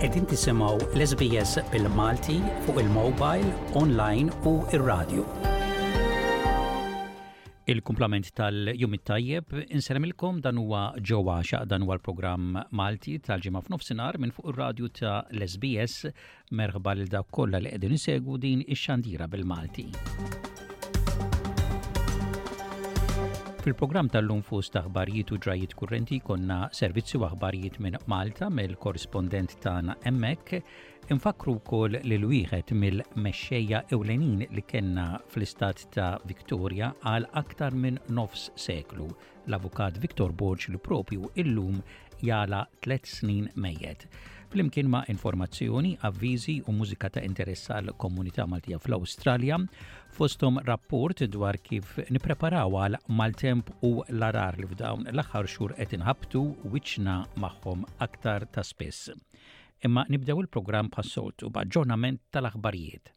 Qegħdin tisimgħu l-SBS bil-Malti fuq il-mobile, online u r-radju. il-kumplament tal-jum it-tajjeb inseremilkom dan huwa ġewwa xaq dan huwa l-programm Malti tal-ġimgħa f'nofsinhar minn fuq ir-radju ta' l-SBS merħba lil dawk kollha li qegħdin isegwu din ix-xandira bil-Malti. Fil-programm tal-lum fost aħbarijiet u ġrajiet kurrenti konna servizzi u aħbarijiet minn Malta mill-korrispondent tagħna hemmhekk Infakkru wkoll li l-wieħed mill-mexxejja ewlenin li kellna fl-Istat ta' Victoria għal aktar minn nofs seklu, l-Avukat Victor Borg li proprju illum jagħla tliet snin mejjet. Flimkien ma' informazzjoni, avviżi u mużika ta' interess għal komunità Maltija fl-Awstralja, fosthom rapport dwar kif nippreparaw għal maltemp u l-arar li f'dawn l-aħħar xhur qed inħabtu wiċċna magħhom aktar ta' spiss. Imma nibdew il-programm bħas-soltu b'aġġornament tal-aħbarijiet.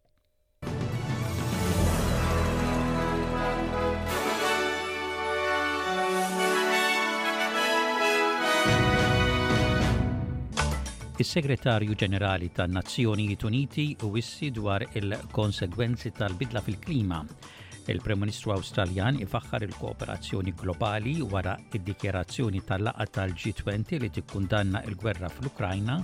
Is-Segretarju Ġenerali tan-Nazzjonijiet Uniti wissi dwar il-konsegwenzi tal-bidla fil-klima Il-Prim Ministru Awstraljan ifaħħar il-kooperazzjoni globali wara id-dikjerazzjoni tal-laqgħa tal-G20 li tikkundanna l-gwerra fl-Ukrajna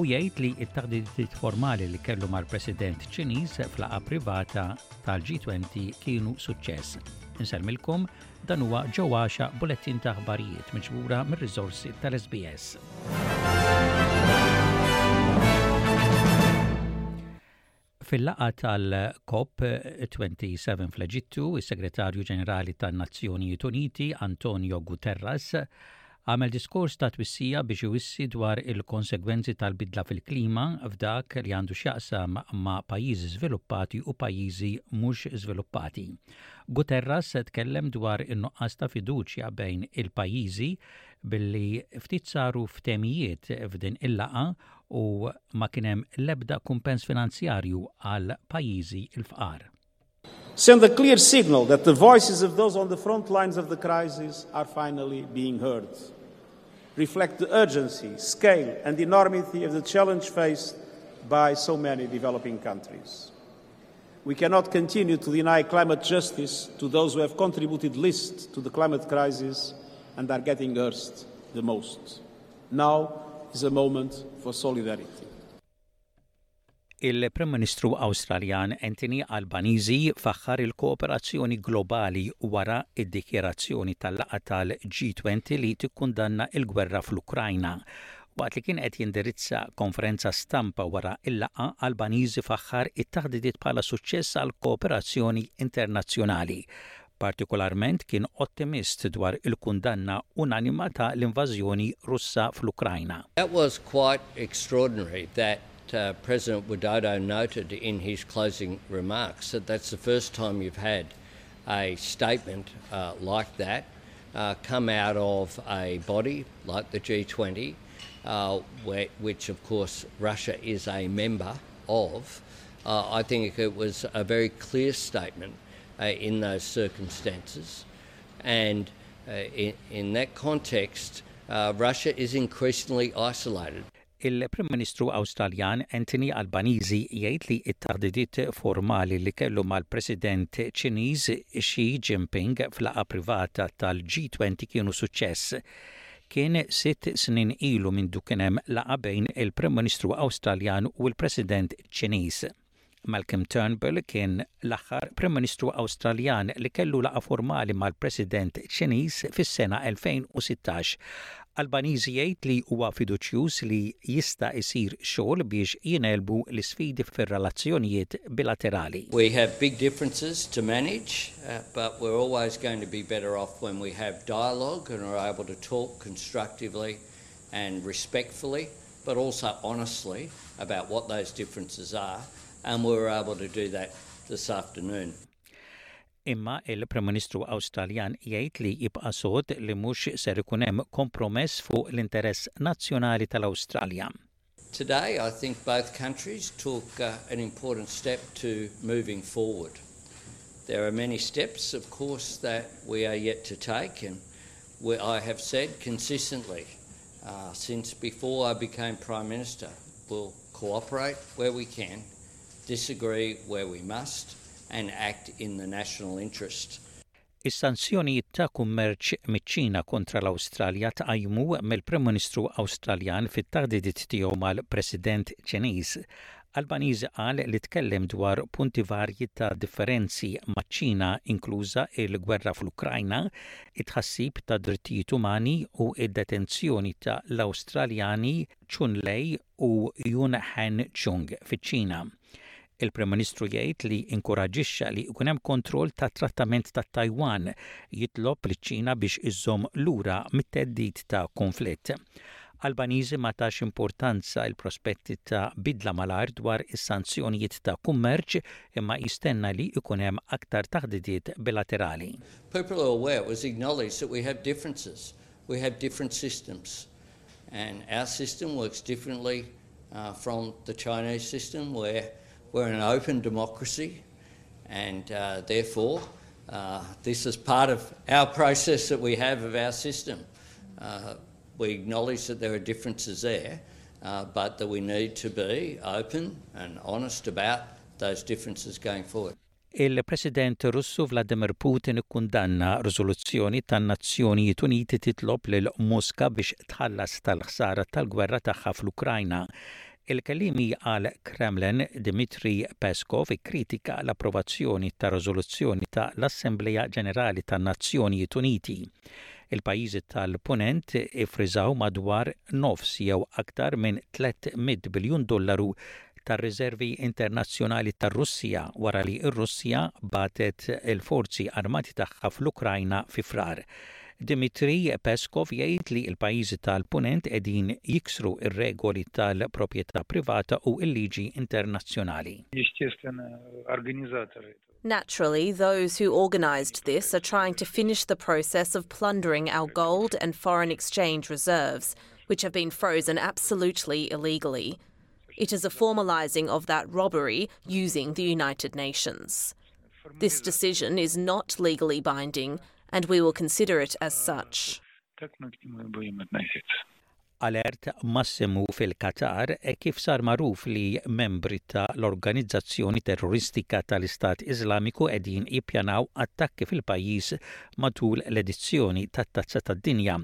u jgħid li t-taħdidiet formali li kellu mal-President Ċiniż fl-laqgħa privata tal-G20 kienu suċċess. Insellmilkom dan huwa ġewwaxa bulettin ta' aħbarijiet miġbura mir-riżorsi tal-SBS. Fil-laqgħa tal-COP 27 fl-Eġittu, is-Segretarju Ġenerali tan-Nazzjonijiet Uniti, Antonio Guterres, għamel diskors ta' twissija biex iwissi dwar il-konsegwenzi tal-bidla fil-klima f'dak li għandu x'jaqsam ma' pajjiżi żviluppati u pajjiżi mhux żviluppati. Guterres tkellem dwar in-nuqqas ta' fiduċja bejn il-pajjiżi billi ftit saru ftehmijiet f'din il-laqgħa u ma kienem lebda kumpens finanzjarju għal pajizi il-fqar. Send a clear signal that the voices of those on the front lines of the crisis are finally being heard. Reflect the urgency, scale, and enormity of the challenge faced by so many developing countries. We cannot continue to deny climate justice to those who have contributed least to the climate crisis and are getting hurt the most. Now is a moment for solidarity. Il-Prim Ministru Awstraljan Anthony Albanizi faħħar il-kooperazzjoni globali wara d-dikjarazzjoni tal-laqgħa tal-G20 li tikkundanna l-gwerra fl-Ukrajna. Waqt li kien qed jindirizza konferenza stampa wara l-laqgħa, Albanizi faħħar it-taħdidiet bħala suċċess għall-kooperazzjoni internazzjonali partikolarment kien ottimist dwar il-kundanna unanima ta' l-invażjoni Russa fl-Ukrajna. That was quite extraordinary that uh, President Widodo noted in his closing remarks that that's the first time you've had a statement uh, like that uh, come out of a body like the G20, uh, where, which of course Russia is a member of. Uh, I think it was a very clear statement in those circumstances and in that context Russia is increasingly isolated. Il-Prim Ministru Awstraljan Anthony Albanizi jgħid li t-taħdidiet formali li kellu mal-President Ċiniż Xi Jinping f'laqgħa privata tal-G20 kienu suċċess. Kien sitt snin ilu mindu kien hemm laqgħa bejn il-Prim Ministru Awstraljan u l-President Ċiniż. Malcolm Turnbull kien l-aħħar Prim Ministru Awstraljan li kellu laqgħa formali mal-President Ċiniż fis-sena 2016. Albanese jgħid li huwa fiduċjuż li jista' jsir xogħol biex jingħelbu l-isfidi fir-relazzjonijiet bilaterali. We have big differences to manage but we're always going to be better off when we have dialogue and are able to talk constructively and respectfully but also honestly about what those differences are and we were able to do that this afternoon. imma il-Prem-Ministru Awstraljan jgħid li jibqa' li mhux ikun hemm kompromess fuq l-interess nazzjonali tal-Awstralja. Today I think both countries took uh, an important step to moving forward. There are many steps of course that we are yet to take and we, I have said consistently Since before I became Prime Minister, we'll cooperate where we can, disagree where we must and act in the national interest. Is-sanzjonijiet ta' kummerċ miċ-Ċina kontra l-Awstralja tqajmu mill-Prim Ministru Awstraljan fit-taħdidiet tiegħu mal-President Ċiniż Albanese qal li tkellem dwar punti varji ta' differenzi maċ-Ċina inkluża l-gwerra fl-Ukrajna, it-tħassib tad-drittijiet umani u d-detenzjoni ta' l-Awstraljani Chun Lei u Yun Han Chung fiċ-Ċina. Il-Prim Ministru jgħid li inkuraġġixxa li jkun hemm kontroll tat-trattament ta' Tajwan, jitlob liċ-Ċina biex iżżomm lura mit-theddid ta' kunflitt. Albaniżi ma tax importanza l-prospetti ta' bidla malajr dwar is-sanzjonijiet ta' kummerċ imma jistenna li jkun hemm aktar taħdidiet bilaterali. People are aware, it was acknowledged that we have differences, we have different systems and our system works differently from the Chinese system where we're an open democracy and therefore this is part of our process that we have of our system. We acknowledge that there are differences there but that we need to be open and honest about those differences going forward. Il-President Russu Vladimir Putin ikkundanna riżoluzzjoni tan-Nazzjonijiet Uniti titlob lil Moska biex tħallas tal-ħsara tal-gwerra tagħha fl-Ukrajna. Il-kelliem għal Kremlin Dmitry Peskov ikkritika l-approvazzjoni ta' riżoluzzjoni ta' l-Assemblea Ġenerali tan-Nazzjonijiet Uniti Il-pajjiżi tal-Punent iffriżaw madwar nofs jew aktar minn 300 biljun dollaru tar-riżervi internazzjonali tar-Russja wara li r-Russja bagħtet il-forzi armati tagħha fl-Ukrajna fi Frar. Dmitry Peskov jgħid li l-pajjiżi tal-Punent qegħdin jiksru r-regoli tal-proprjetà privata u l-liġi internazzjonali. Naturally, those who organised this are trying to finish the process of plundering our gold and foreign exchange reserves, which have been frozen absolutely illegally. It is a formalising of that robbery using the United Nations. This decision is not legally binding, and we will consider it as such. alert massimu fil-Qatar hekk kif sar magħruf li membri ta' l-organizzazzjoni terroristika ta' l-Istat Iżlamiku qegħdin jippjanaw attakki fil-pajjiż matul l-edizzjoni tat-Tazza tad-Dinja.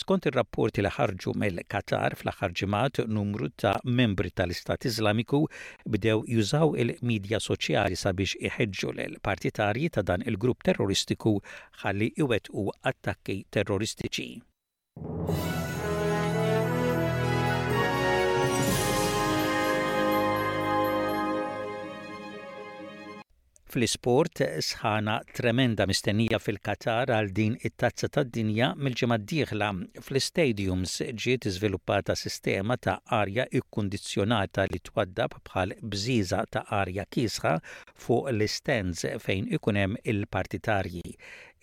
Skont ir-rapporti li ħarġu mill-Qatar fl-aħħar ġimgħat numru ta' membri ta' l-Istat Iżlamiku bdew jużaw il-midja soċjali sabiex iħeġġu lill-partitarji ta' dan il-grupp terroristiku ħalli jwettqu attakki terroristiċi. Fl-isport, sħana tremenda mistennija fil-Qatar għal din it-Tazza tad-Dinja mill-ġimgħa d-dieħla. Fl-istadiums ġiet iżviluppata sistema ta' arja ikkundizzjonata li twaddab bħal bżiża ta' arja kiesħa fuq l-istands fejn ikun hemm il-partitarji.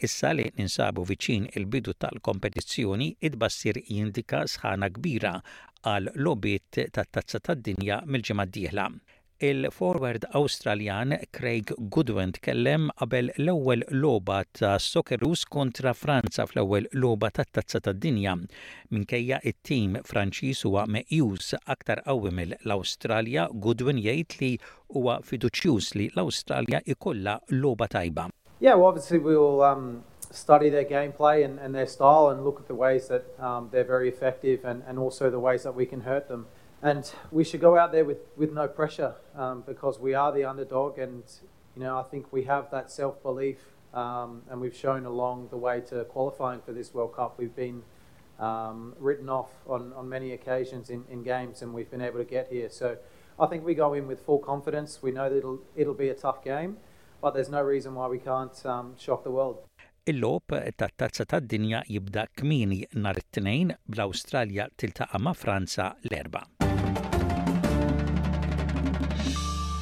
Issa li ninsabu viċin il-bidu tal-kompetizzjoni, it-tbassir jindika sħana kbira għal logħbiet tat-Tazza tad-Dinja mill-ġimgħa d-dieħla. Il-forward Awstraljan Craig Goodwin tkellem qabel l-ewwel logħba tas-Socceroos kontra Franza fl-ewwel logħba tat-Tazza tad-Dinja. Minkejja it-tim Franċiż huwa meqjus aktar qawwi mill-Awstralja, Goodwin jgħid li huwa fiduċjuż li l-Awstralja jkollha logħba tajba. Yeah, well, obviously we will um, study their gameplay and, and their style and look at the ways that um, they're very effective and, and also the ways that we can hurt them. and we should go out there with, with no pressure um, because we are the underdog and you know I think we have that self-belief um, and we've shown along the way to qualifying for this World Cup we've been um, written off on, on many occasions in, in games and we've been able to get here so I think we go in with full confidence we know that it'll, it'll be a tough game But there's no reason why we can't shock the world. Il-logħob tat-Tazza tad-Dinja jibda kmieni nhar it-Tnejn bl-Awstralja tiltaqa' ma' Franza l-Erbgħa.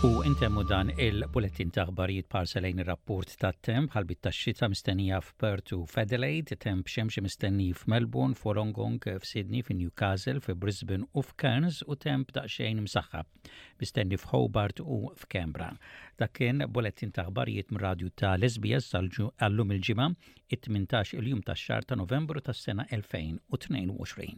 U intemmu dan il-bulettin ta' aħbarijiet parsa lejn ir-rapport tat-temp ħalbit tax-xita mistennija f'Perth u f'Adelaide, temp xemxi mistenni f'Melbourne, f'Wolongong, f'Sydney, f'Newcastle, f'Brisbane u f'Cairns u temp daqsxejn msaħħab. mistenni f'Hobart u f'Kembra. Dak kien bulettin ta' ħbarijiet mir-radju tal-SBS għallum il-ġimgħa it-18 il-jum tax-xahar ta' Novembru tas-sena 2022.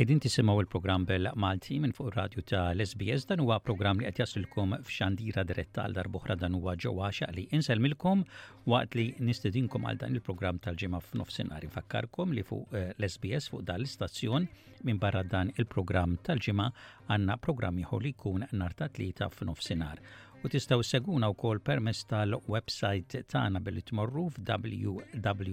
Qegħdin tisimgħu l-programm Bella Malti minn fuq ir-radju ta' l-SBS dan huwa programm li qed jaslilkom f'xandira diretta għal darbohra dan huwa ġewwa xaq li insellmilkom waqt li nistedinkom għal dan il-programm tal-ġimgħa f'nofsinhar. Infakkarkom li fuq eh, l-SBS fuq dan l-istazzjon minn barra dan il-programm tal-ġimgħa għandna programm ieħor li jkun nhar ta' tlieta f'nofsinhar u tistaw seguna u kol permess tal-website tana billi tmorru f'www.sbs.com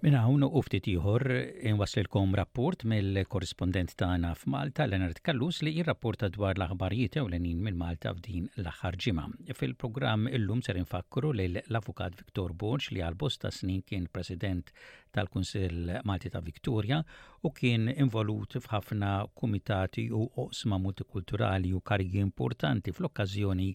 Minn hawn u ftit ieħor inwaslilkom rapport mill-korrispondent tagħna f'Malta Leonard Kallus li jirrapporta dwar l-aħbarijiet ewlenin minn Malta f'din l-aħħar ġimgħa. Fil-programm illum ser infakkru lil l-Avukat Viktor Borġ li għal bosta snin kien President tal-Kunsill Malti ta' Victoria u kien involut f'ħafna kumitati u oqsma multikulturali u karigi importanti fl-okkażjoni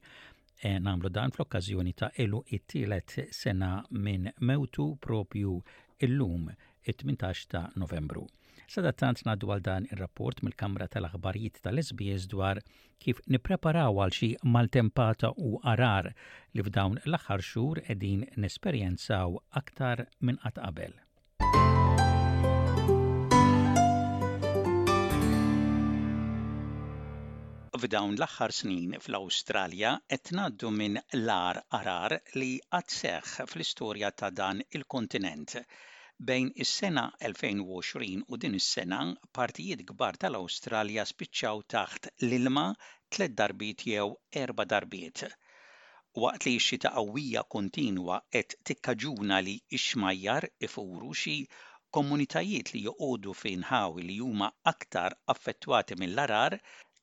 E, namlu dan fl-okkazjoni ta' ilu it-tielet sena minn mewtu propju illum it-18 ta' Novembru. Sadattant naddu għal dan ir-rapport mill-Kamra tal-Aħbarijiet tal-SBS dwar kif nippreparaw għal xi maltempata u arar li f'dawn l-aħħar xhur qegħdin nesperjenzaw aktar minn qatt qabel. F'dawn l-aħħar snin fl-Awstralja qed ngħaddu minn l-agħar għargħar li qatt seħħ fl-istorja ta' dan il-kontinent. Bejn is-sena 2020 u din is-sena, partijiet kbar tal-Awstralja spiċċaw taħt l-ilma tliet darbiet jew erba' darbiet. Waqt li x-xita qawwija kontinwa qed tikkaġuna li x-xmajjar ifuru, xi komunitajiet li joqogħdu fi nħawi li huma aktar affettwati mill-għarar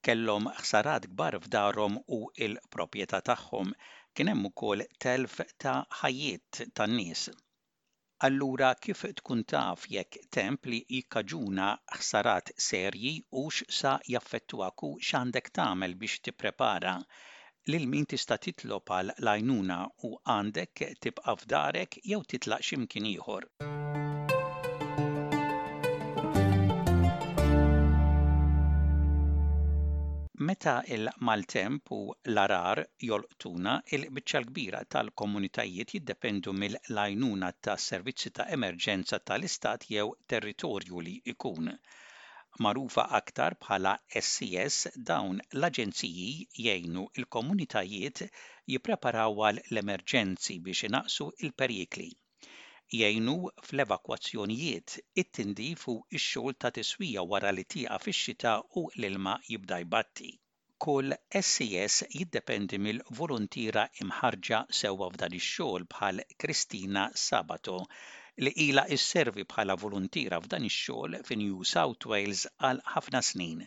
kellhom ħsarat kbar f'darhom u l-proprjetà tagħhom. Kien hemm ukoll telf ta' ħajjiet tan-nies. Allura kif tkun taf jekk temp li jikkaġuna ħsarat serji hux sa jaffettwak u x'għandek tagħmel biex tipprepara? Lil min tista' titlob għal l-għajnuna u għandek tibqa' f'darek jew titlaq xi mkien ieħor? Meta l-maltemp u l-għargħar tuna, il-biċċa l-kbira tal-komunitajiet jiddependu mill-għajnuna ta' servizzi ta' emerġenza ta' l-istat jew territorju li jkun. Magħrufa aktar bħala SCS, dawn l-aġenziji jgħinu l-komunitajiet jippreparaw għal l-emerġenzi biex inaqqsu l-perikli. Jgħinu fl-evakwazzjonijiet, it-tindif u x-xogħol ta' tiswija wara li tieqaf ix-xita u l-ilma jibda jbatti. Kull SCS jiddependi mill-voluntiera imħarrġa sewwa f'dan ix-xogħol bħal Christina Sabato, li ilha sservi bħala voluntiera f'dan ix-xogħol fi New South Wales għal ħafna snin.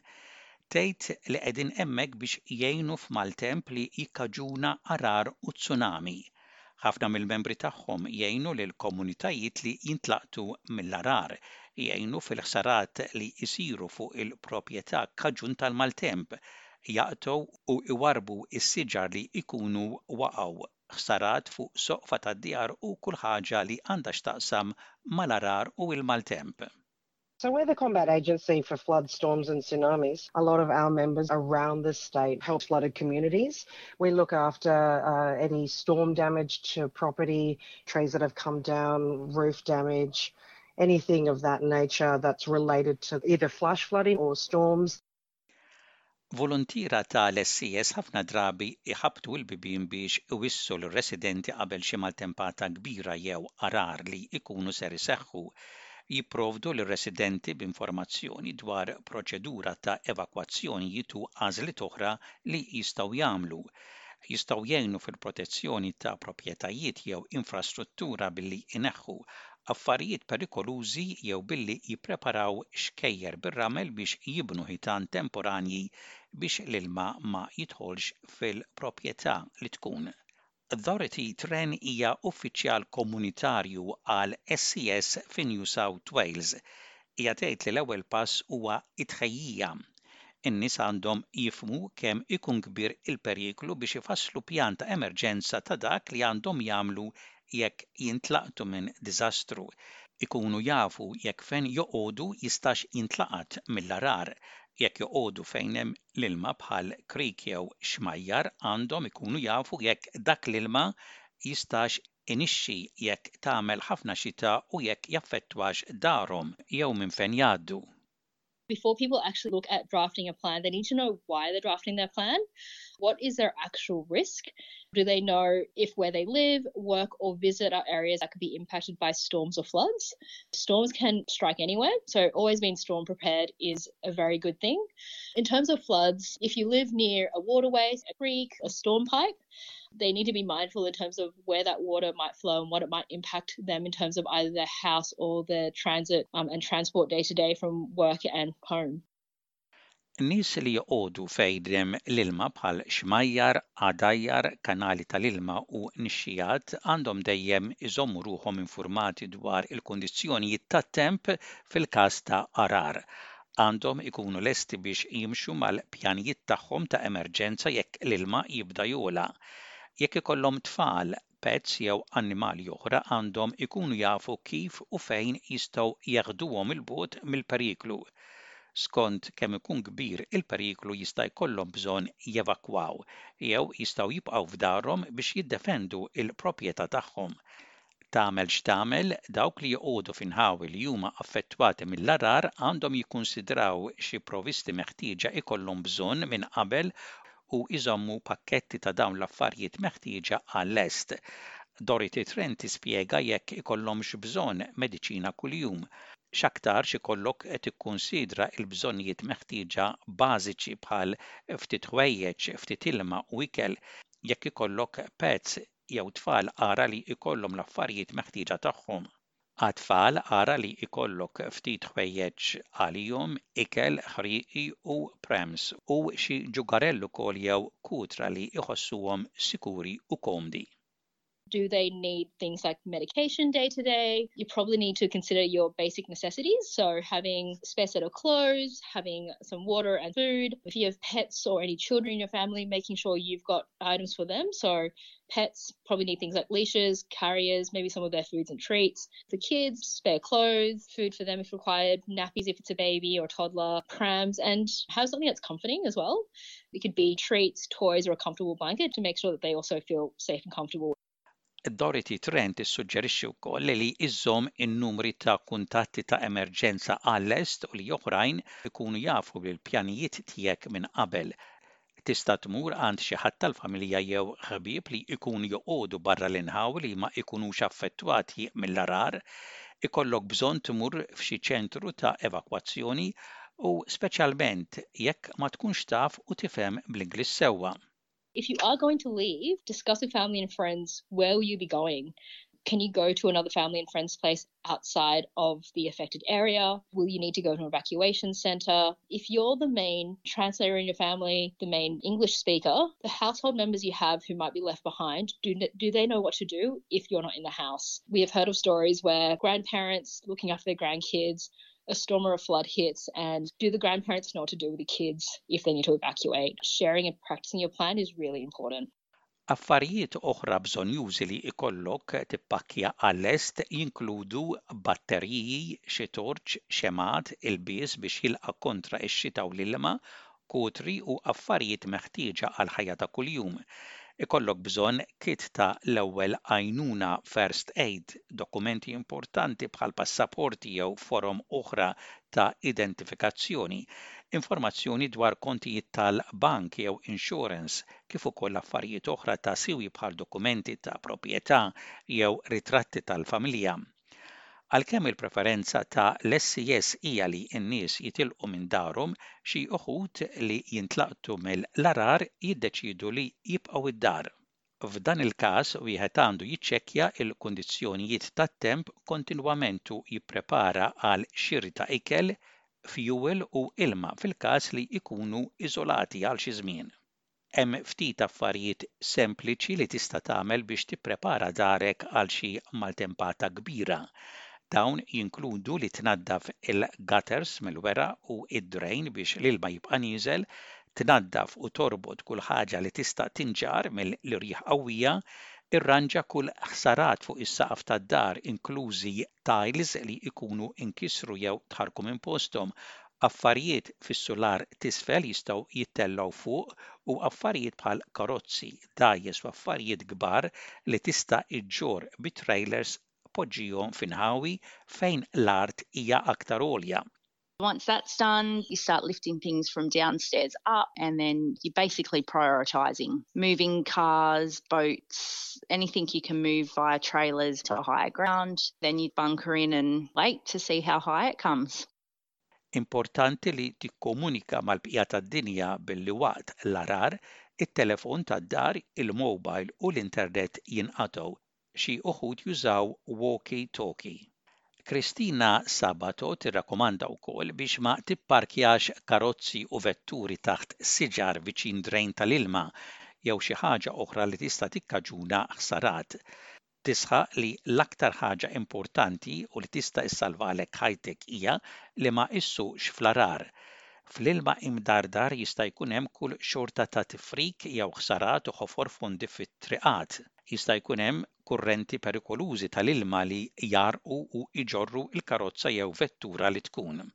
Tgħid li qegħdin hemmhekk biex jgħinu f'maltemp li jikkaġuna għargħar u tsunami. Ħafna mill-membri tagħhom jgħinu lill-komunitajiet li jintlaqtu mill-għargħar, jgħinu fil-ħsarat li jsiru fuq il-proprjetà kaġun tal-maltemp, jaqtgħu u jwarrbu s-siġar li jkunu waqgħu, ħsarat fuq soqfa tad-djar u kull ħaġa li għandha x'taqsam mal-għargħar u l-maltemp. So we're the combat agency for flood, storms and tsunamis. A lot of our members around the state help flooded communities. We look after uh, any storm damage to property, trees that have come down, roof damage, anything of that nature that's related to either flash flooding or storms. Voluntiera ta' l-SCS ħafna drabi jħabbtu l-bibien biex iwissu lir-residenti qabel xi maltempata kbira jew għargħar li jkunu ser iseħħu. Jipprovdu lir-residenti b'informazzjoni dwar proċedura ta' evakwazzjonijiet u għażliet oħra li jistgħu jagħmlu. Jistgħu jgħinu fil-protezzjoni ta' proprjetajiet jew infrastruttura billi jneħħu affarijiet perikolużi jew billi jippreparaw xkejjer bir-ramel biex jibnu ħitan temporanji biex l-ilma ma jidħolx fil-proprjetà li tkun Dorothy Tren hija Uffiċjal Komunitarju għal SCS fi New South Wales. Hija tgħid li l-ewwel pass huwa t-tħejjija. In-nies għandhom jifhmu kemm ikun kbir il-periklu biex ifasslu pjan ta' emerġenza ta' dak li għandhom jagħmlu jekk jintlaqtu minn diżastru, ikunu jafu jekk fejn joqogħdu jistax jintlaqat mill-għarar, jekk joqogħdu fejn hemm l-ilma bħal creek jew xmajjar għandhom ikunu jafu jekk dak l-ilma jistax inixxi jekk tagħmel ħafna xita u jekk jaffettwax darhom jew minn fejn jgħaddu. before people actually look at drafting a plan, they need to know why they're drafting their plan. What is their actual risk? Do they know if where they live, work, or visit are areas that could be impacted by storms or floods? Storms can strike anywhere, so always being storm prepared is a very good thing. In terms of floods, if you live near a waterway, a creek, a storm pipe, they need to be mindful in terms of where that water might flow and what it might impact them in terms of either their house or their transit um, and transport day to day from work and home. Nies li joqogħdu fejn hemm l-ilma bħal xmajjar, għadajjar, kanali tal-ilma u nixxigħat għandhom dejjem iżommu ruħhom infurmati dwar il-kundizzjonijiet tat-temp fil-każ ta' għarar. għandhom ikunu lesti biex jimxu mal-pjanijiet tagħhom ta' emerġenza jekk l-ilma jibda jogħla. Jekk ikollhom tfal, pets jew annimali oħra għandhom ikunu jafu kif u fejn jistgħu jeħduhom 'il bogħod mill-periklu. Skont kemm ikun kbir il-periklu jista' jkollhom bżonn jevakwaw jew jistgħu jibqgħu f'darhom biex jiddefendu l-proprjetà tagħhom. Tagħmel x'tagħmel, dawk li joqogħdu f'inħawi li huma affettwati mill-għargħar għandhom jikkunsidraw xi provvisti meħtieġa jkollhom bżonn minn qabel u jżommu pakketti ta' dawn l-affarijiet meħtieġa għal-lest. Dorothy Trent tispjega jekk ikollhomx bżonn mediċina kuljum. X'aktarx ikollok tikkunsidra l-bżonnijiet meħtieġa bażiċi bħal ftit ħwejjeġ, ftit ilma u ikel, jekk ikollok pets jew tfal ara li jkollhom l-affarijiet meħtieġa tagħhom. Għat-tfal ara li jkollok ftit ħwejjeġ għalihom, ikel, ħrieqi u prams, u xi ġugarell ukoll jew kutra li jħossuhom sikuri u komdi. Do they need things like medication day to day? You probably need to consider your basic necessities, so having spare set of clothes, having. some water and food. If you have pets or any children in your family, making sure you've got items for them. So, pets probably need things like leashes, carriers, maybe some of their foods and treats. For kids, spare clothes, food for them if required, nappies if it's a baby or a toddler, prams, and have something that's comforting as well. It could be treats, toys, or a comfortable blanket to make sure that they also feel safe and comfortable Dorothy Tran tissuġġerixxi wkoll li iżżomm in-numri ta' kuntatti ta' emerġenza għal-lest u li oħrajn ikunu jafu bil-pjanijiet tiegħek minn qabel. Tista' tmur għand xi ħadd tal-familja jew ħbieb li jkunu joqogħdu barra l-inħawi li ma jkunux affettwati mill-għargħar, ikollok bżonn tmur f'xi ċentru ta' evakwazzjoni u speċjalment jekk ma tkunx taf u tifhem bl-Ingliż sewwa. if you are going to leave, discuss with family and friends where will you be going? Can you go to another family and friends place outside of the affected area? Will you need to go to an evacuation center? If you're the main translator in your family, the main English speaker, the household members you have who might be left behind, do, do they know what to do if you're not in the house? We have heard of stories where grandparents looking after their grandkids a storm or a flood hits and do the grandparents know what to do with the kids if they need to evacuate. Sharing and practicing your plan is really important. Affarijiet oħra bżonjużi li ikollok tippakkja għal-lest jinkludu batteriji, xi torċ, xemgħat, ilbies biex jilqa' kontra x-xita u l-ilma, kutri u affarijiet meħtieġa għall-ħajja ta' kuljum. Ikollok bżonn kit ta' l-ewwel għajnuna, first aid, dokumenti importanti bħal passaporti jew forom oħra ta' identifikazzjoni, informazzjoni dwar kontijiet tal-bank jew insurance, kif ukoll affarijiet oħra ta' siwi bħal dokumenti ta' proprjetà jew ritratti tal-familja. Għalkemm il-preferenza ta' l-SCS hija li n-nies jitilqu minn darhom, xi uħud li jintlaqtu mill-għarar jiddeċiedu li jibqgħu d-dar. F'dan il-każ wieħed għandu jiċċekkja l-kundizzjonijiet tat-temp kontinwament u jipprepara għal xiri ta' ikel, fjuwil u ilma fil-każ li jkunu iżolati għal xi żmien. Hemm ftit affarijiet sempliċi li tista' tagħmel biex tipprepara darek għal xi maltempata kbira. Dawn jinkludu li tnaddaf il-gutters mill-weraq u d-drain biex l-ilma jibqa' nieżel, tnaddaf u torbot kull ħaġa li tista' tinġarr mill-irjieħ qawwija, irranġa kull ħsarat fuq is-saqaf tad-dar inklużi tiles li jkunu nkisru jew tħarrku minn posthom Affarijiet fis-sular t'isfel jistgħu jittellgħu fuq u affarijiet bħal karozzi, dgħajjes u affarijiet kbar li tista' ġġorr bit-trejlers poġġihom f'inħawi fejn l-art hija aktar għolja. Once that's done, you start lifting things from downstairs up and then you're basically prioritising, moving cars, boats, anything you can move via trailers to higher ground, then you'd bunker in and wait to see how high it comes. Importanti li tikkomunika mal-bqija tad-dinja billi waqt l-għargħar, it-telefon tad-dar, il-mowbajl u l-internet jinqatgħu. Xi uħud jużaw walkie-talkie. Christina Sabato tirrakkomanda wkoll biex ma tipparkjax karozzi u vetturi taħt siġar viċin drejn tal-ilma jew xi ħaġa oħra li tista' tikkaġuna ħsarat. tisħaq li l-aktar ħaġa importanti u li tista' ssalvalek ħajtek hija li ma issuqx fl-għarar. Fl-ilma imdardar jista' jkun hemm kull xorta ta' tifrik jew ħsarat u ħofor fondi fit-triqat. Jista' jkun hemm kurrenti perikolużi tal-ilma li jgħarrqu u jġorru l-karozza jew vettura li tkun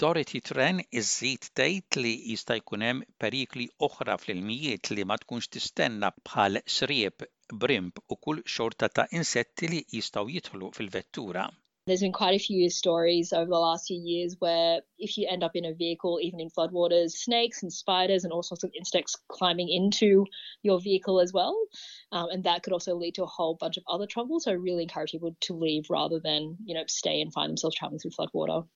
Dorothy Tran iżżid tgħid li jista' jkun hemm perikli oħra fl-ilmijiet li ma tkunx tistenna bħal sriep, brimb u kull xorta ta' insetti li jistgħu jidħlu fil-vettura. There's been quite a few stories over the last few years where if you end up in a vehicle even in flood waters snakes and spiders and all sorts of insects climbing into your vehicle as well um, and that could also lead to a whole bunch of other troubles so I really encourage people to leave rather than you know stay and find themselves traveling through flood water.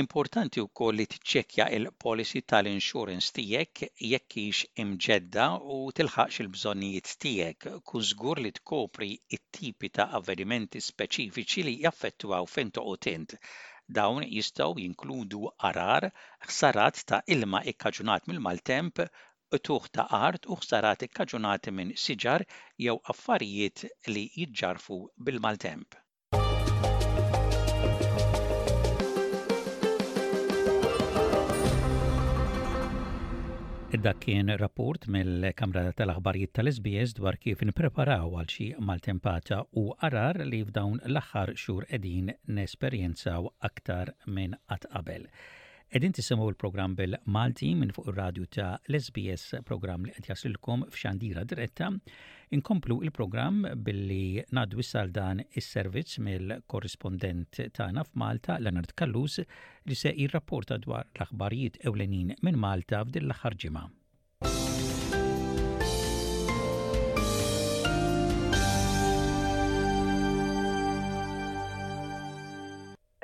Importanti wkoll li tiċċekkja l-policy tal-insurance tiegħek jekk hix imġedda u tilħaqx il-bżonnijiet tiegħek. Kun żgur li tkopri t-tipi ta' avvenimenti speċifiċi li jaffettwaw fejn toqgħod int. Dawn jistgħu jinkludu għargħar, ħsarat ta' ilma ikkaġunat mill-maltemp, qtugħ ta' art u ħsarat ikkaġunati minn siġar jew affarijiet li jiġġarrfu bil-maltemp. Dak kien rapport mill-Kamra tal-Aħbarijiet tal-SBS dwar kif nippreparaw għal xi maltempata u arar li f'dawn l-aħħar xhur qegħdin nesperjenzaw aktar minn qatt qabel. Qegħdin tisimgħu l-programm bil-Malti minn fuq ir-radju ta' l-SBS programm li qed jaslilkom f'xandira diretta. Inkomplu il-programm billi ngħaddu issa dan is-servizz mill-korrispondent tagħna f'Malta Leonard Kallus li se jirrapporta dwar l-aħbarijiet ewlenin minn Malta f'din l-aħħar ġimgħa.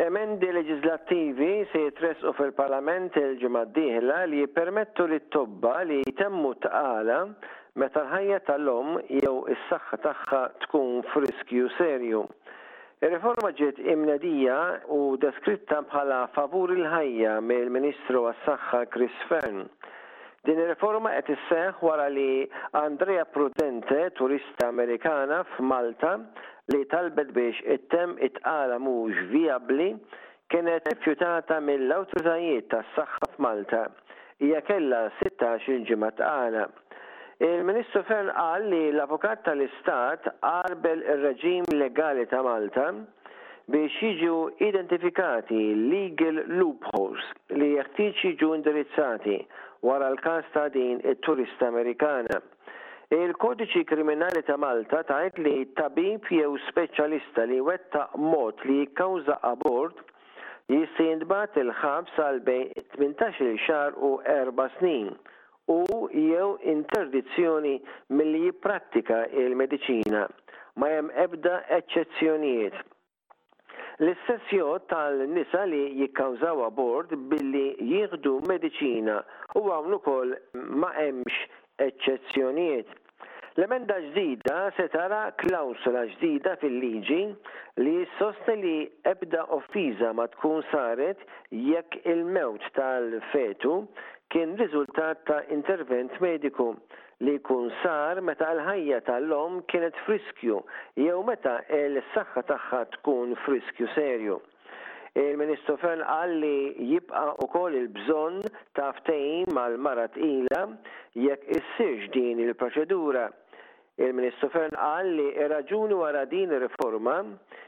Emendi leġiżlattivi se jitressqu fil-Parlament il-ġimgħa d-dieħla li jippermettu lit-tobba li jtemmu t-tqala meta l-ħajja ta' l-omm jew is-saħħa tagħha tkun f'riskju serju. Ir-riforma ġiet imnedija u deskritta bħala favur il-ħajja mill-Ministru għas-Saħħa Chris Fearne. Din ir-riforma qed isseħħ wara li Andrea Prudente, turista Amerikana f'Malta li talbet biex ittemm it-tqala mhux vijabbli, kienet rifjutata mill-awtoritajiet tas-saħħa f'Malta. Hija kellha sittax-il ġimgħa tqala. Il-Ministru Fearne qal li l-Avukat tal-Istat għarbel ir-reġim legali ta' Malta, biex jiġu identifikati legal loopholes li jeħtieġ jiġu indirizzati wara l-każ ta' din it-turista Amerikana. Il-Kodiċi Kriminali ta' Malta tgħid li tabib jew speċjalista li jwettaq mod li jikkawża abort jista' jintbagħat il-ħabs għal bejn tmintax-il xahar u erba' snin u, jew interdizzjoni milli jipprattika l-mediċina, ma hemm ebda eċċezzjonijiet. L-istess jgħodd għal nisa li jikkawżaw abort billi jieħdu mediċina u hawn ukoll ma hemmx eċċezzjonijiet. L-emenda ġdida se tara klawsola ġdida fil-liġi li ssostni li ebda offiża ma tkun saret jekk il-mewt tal-fetu kien riżultat ta' intervent mediku li jkun sar meta l-ħajja ta' l-omm kienet f'riskju jew meta l-saħħa tagħha tkun f'riskju serju. Il-Ministru Fearne qal li jibqa' ukoll il-bżonn ta' ftehim mal-mara tqila jekk issirx din il-proċedura. Il-Ministru Fearne qal li r-raġuni wara din ir-riforma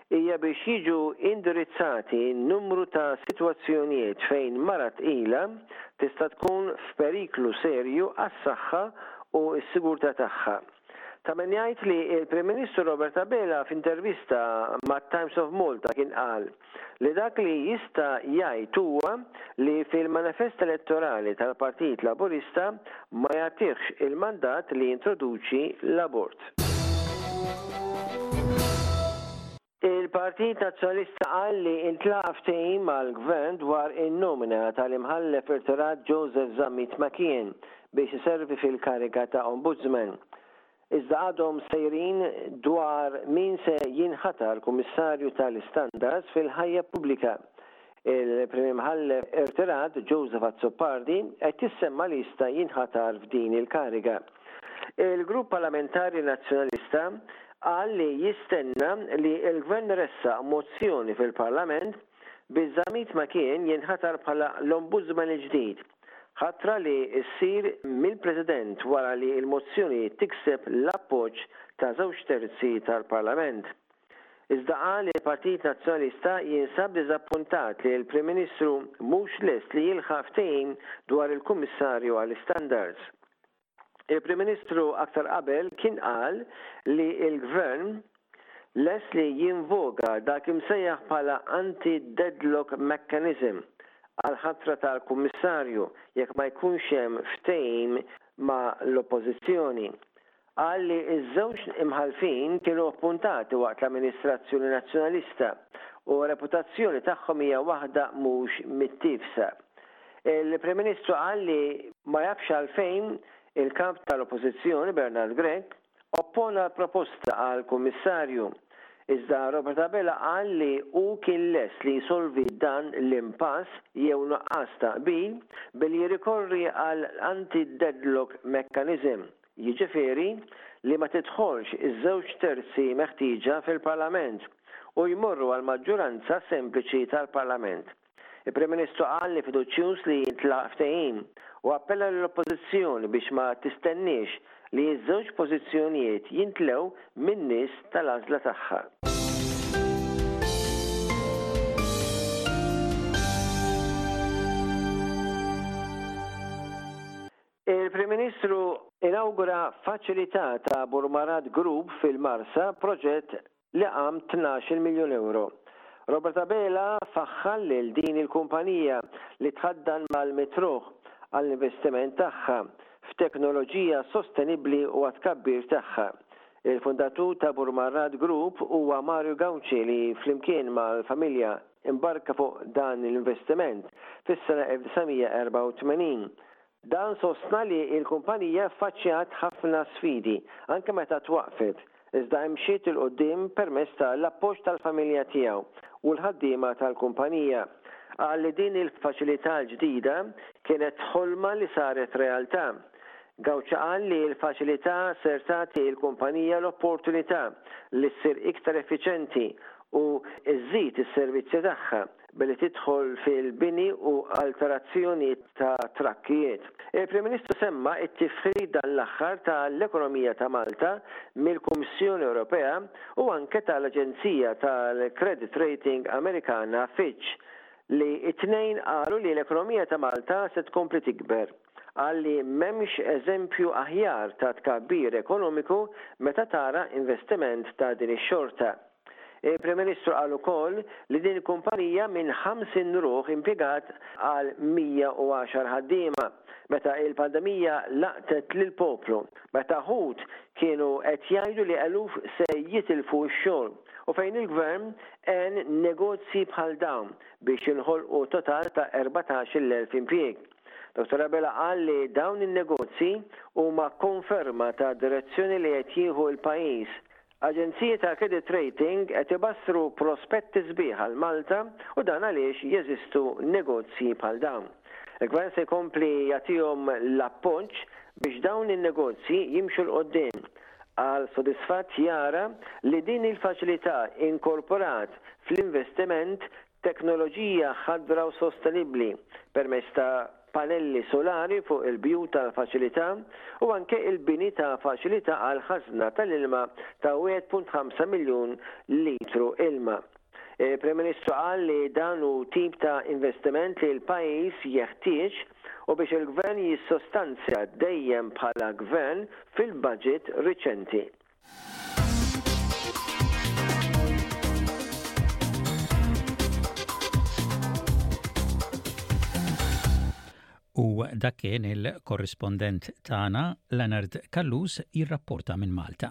hija biex jiġu indirizzati numru ta' sitwazzjonijiet fejn mara tqila tista' tkun f'periklu serju għas-saħħa u s-sigurtà tagħha. Ta' min jgħid li l-Prim Ministru Robert Abela f'intervista mat-Times of Malta kien qal li dak li jista' jgħid huwa li fil-manifest elettorali tal-Partit Laburista ma jagħtihx il-mandat li jintroduċi l-abort. Il-Partit Nazzjonalista qal li ntlaqa' ftehim mal-Gvern dwar in-nomina tal-Imħallef irtirat Joseph Zammit Makiyen biex iservi fil-kariga ta' Ombudsman. Iżda għadhom sejrin dwar min se jinħatar Kummissarju tal-Istandards fil-Ħajja Pubblika. Il-Prim Imħallef irtirat Joseph Azzopardi qed jissemma li jista' jinħatar f'din il-kariga. Il-Grupp Parlamentari Nazzjonalista qal li jistenna li l-Gvern iressaq mozzjoni fil-Parlament biex Zammit Makin jinħatar bħala l-Ombudsman il-ġdid, ħatra li ssir mill-President wara li l-mozzjoni tikseb l-appoġġ ta' żewġ terzi tal-Parlament. Iżda qal li l-Partit Nazzjonalista jinsab diżappuntat li l-Prim Ministru mhux lest li jilħaq ftehim dwar il-Kummissarju għall-Istandards. Il-Prim Ministru aktar qabel kien qal li l-Gvern lest li jinvoga dak imsejjaħ bħala anti-deadlock mechanism għall-ħatra tal-Kummissarju jekk ma jkunx hemm ftehim ma' l-Oppożizzjoni. Qal li ż-żewġ Imħallfin kienu appuntati waqt l-amministrazzjoni Nazzjonalista u r-reputazzjoni tagħhom hija waħda mhux mittiefsa. Il-Prim Ministru qal li ma jafx għalfejn il-Kap tal-Oppożizzjoni Bernard Grech oppona l-proposta għal Kummissarju, iżda Robert Abela qal li hu kien lest li jsolvi dan l-impass jew nuqqas ta' qbil billi jirrikorri għall-anti-deadlock mechanism jiġifieri li ma tidħolx iż-żewġ terzi meħtieġa fil-Parlament u jmorru għall-maġġuranza sempliċi tal-Parlament. Il-Prim Ministru qal li fiduċjuż li jintlaħaq ftehim u appella lill-Oppożizzjoni biex ma tistenniex li ż-żewġ pożizzjonijiet jintlew min-nies tal-għażla tagħha. Il-Prim Ministru inawgura faċilità ta' Burmarat Group fil-Marsa, proġett li qam tnax-il miljun ewro. Robert Abela faħħar lil din il-kumpanija li tħaddan mal-Mitrugħ għall-investiment tagħha f'teknoloġija sostenibbli u għat-tkabbir tagħha. Il-fundatur ta' Burmarat Group huwa Mario Gauci li flimkien mal-familja imbarka fuq dan l-investiment fis-sena 1984. Dan sostna li l-kumpanija ffaċċjat ħafna sfidi anke meta twaqqfet, iżda imxiet 'il quddiem permezz ta' l-appoġġ tal-familja tiegħu u l-ħaddiema tal-kumpanija. Qal li din il-faċilità l-ġdida kienet ħolma li saret realtà. Gauci qal li l-faċilità ser tagħti l-kumpanija l-opportunità li ssir iktar effiċenti u żżid is-servizzi tagħha, billi tidħol fil-bini u alterazzjonijiet ta' trakkijiet. Il-Prim Ministru semma t-tifħir dan l-aħħar ta' l-ekonomija ta' Malta mill-Kummissjoni Ewropea u anke ta' l-aġenzija tal-credit rating Amerikana Fitch li t-tnejn qalu li l-ekonomija ta' Malta se tkompli tikber. Qal li m'hemmx eżempju aħjar ta' tkabbir ekonomiku meta tara investiment ta' din ix-xorta. Il-Prim Ministru qal ukoll li din il-kumpanija minn 50 ruħ impjegat għal 110 ħaddiema meta il-pandemija laqtet lill-poplu, meta ħut kienu qed jgħidu li eluf se jitilfu x-xogħol u fejn il-Gvern għen negozji bħal dawn biex jinħolqu total ta' 14-il elf impjieg. Dottor Abela qal li dawn in-negozji huma konferma tad-direzzjoni li qed jieħu l-pajjiż Aġenziji ta' credit rating qed ibassru prospetti sbieħ għal Malta u dan għaliex jeżistu negozji bħal dawn. Il-Gvern se jkompli jagħtihom l-appoġġ biex dawn in-negozji jimxu 'l quddiem, qal sodisfatt jara li din il-faċilità inkorporat fl-investiment Teknoloġija ħadra u sostenibbli permezz ta' panelli solari fuq il-bjut tal-faċilità u anke il-bini ta' faċilità għall-ħażna tal-ilma ta' 1.5 miljun litru ilma. Il-Prim Ministru qal li dan hu tip ta' investiment li l-pajjiż jeħtieġ u biex il-Gvern jissostanzja dejjem bħala Gvern fil-Budget riċenti. U dak kien il-korrispondent tagħna Leonard Kallus jirrapporta minn Malta.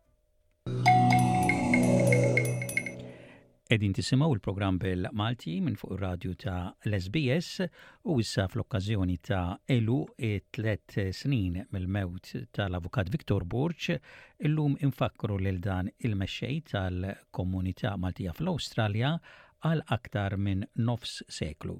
Edin tisimaw il-program Bell Malti minn fuq il-radju ta' l-SBS u issa fl-okkazjoni ta' elu tlet snin mill-mewt tal-Avukat Viktor Borċ illum infakru lil dan il-mexxej tal-komunità Maltija fl-Awstralja għal aktar minn nofs seklu.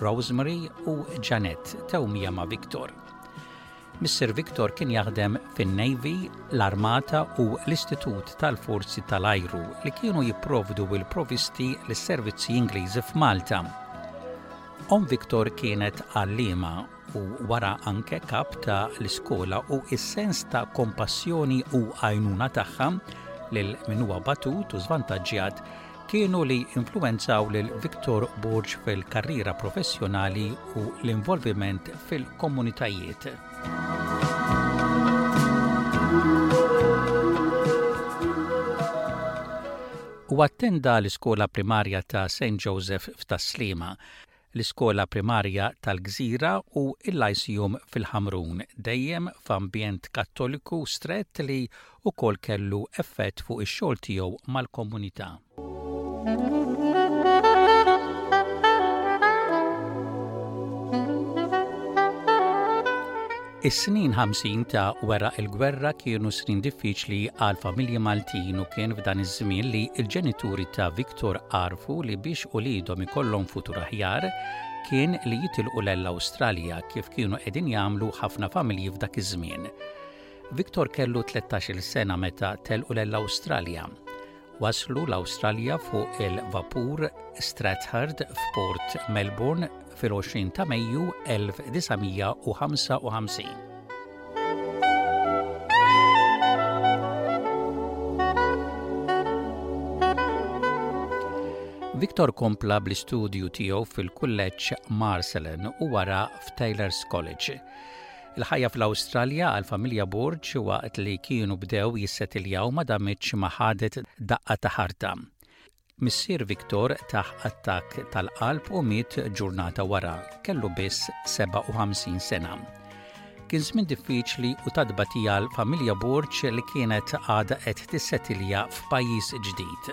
Rosemary u Jeanette tewmija ma' Victor. Missier Victor kien jaħdem fin-Navy, l-Armata u l-Istitut tal-Forzi tal-Ajru li kienu jipprovdu l-provisti lis-servizzi Ingliżi f'Malta. Omm Victor kienet għalliema u wara anke kap ta' l-iskola u is-sens ta' kompassjoni u għajnuna tagħha lil min huwa batut u żvantaġġjat kienu li influwenzaw lil Victor Borg fil-karriera professjonali u l-involviment fil-komunitajiet. u attenda l-iskola primarja ta' St. Joseph f'Taslima. l-iskola primarja tal-Gżira u l-Lyceum fil-Ħamrun, dejjem f'ambjent Kattoliku strett li wkoll kellu effett fuq ix-xogħol tiegħu mal-komunità. Is-snin ħamsin ta' wara l-gwerra kienu snin diffiċli għall-familji Maltin u kien f'dan iż-żmien li l-ġenituri ta' Victor għarfu li biex uliedhom ikollhom futur aħjar kien li jitilqu lell-Awstralja kif kienu qegħdin jagħmlu ħafna familji f'dak iż-żmien. Victor kellu tlettax-il sena meta telqu lell-Awstralja. Waslu l-Awstralja fuq il-vapur Strathard f'port Melbourne fil-20 ta' Mejju 1955. Victor kompla bl-istudju tiegħu fil-kulleġġ Marcelin u wara f'Taylor's College. Il-ħajja fl-Awstralja għall-familja Borg waqt li kienu bdew jissetiljaw ma damitx ma ħadet daqqa ta' ħarta. Missier Victor taħ attakk tal-qalb u miet ġurnata wara, kellu biss 57 sena. Kien żmien diffiċli u ta' tbatija għal familja Borg li kienet għadha qed tissetilja f'pajjiż ġdid.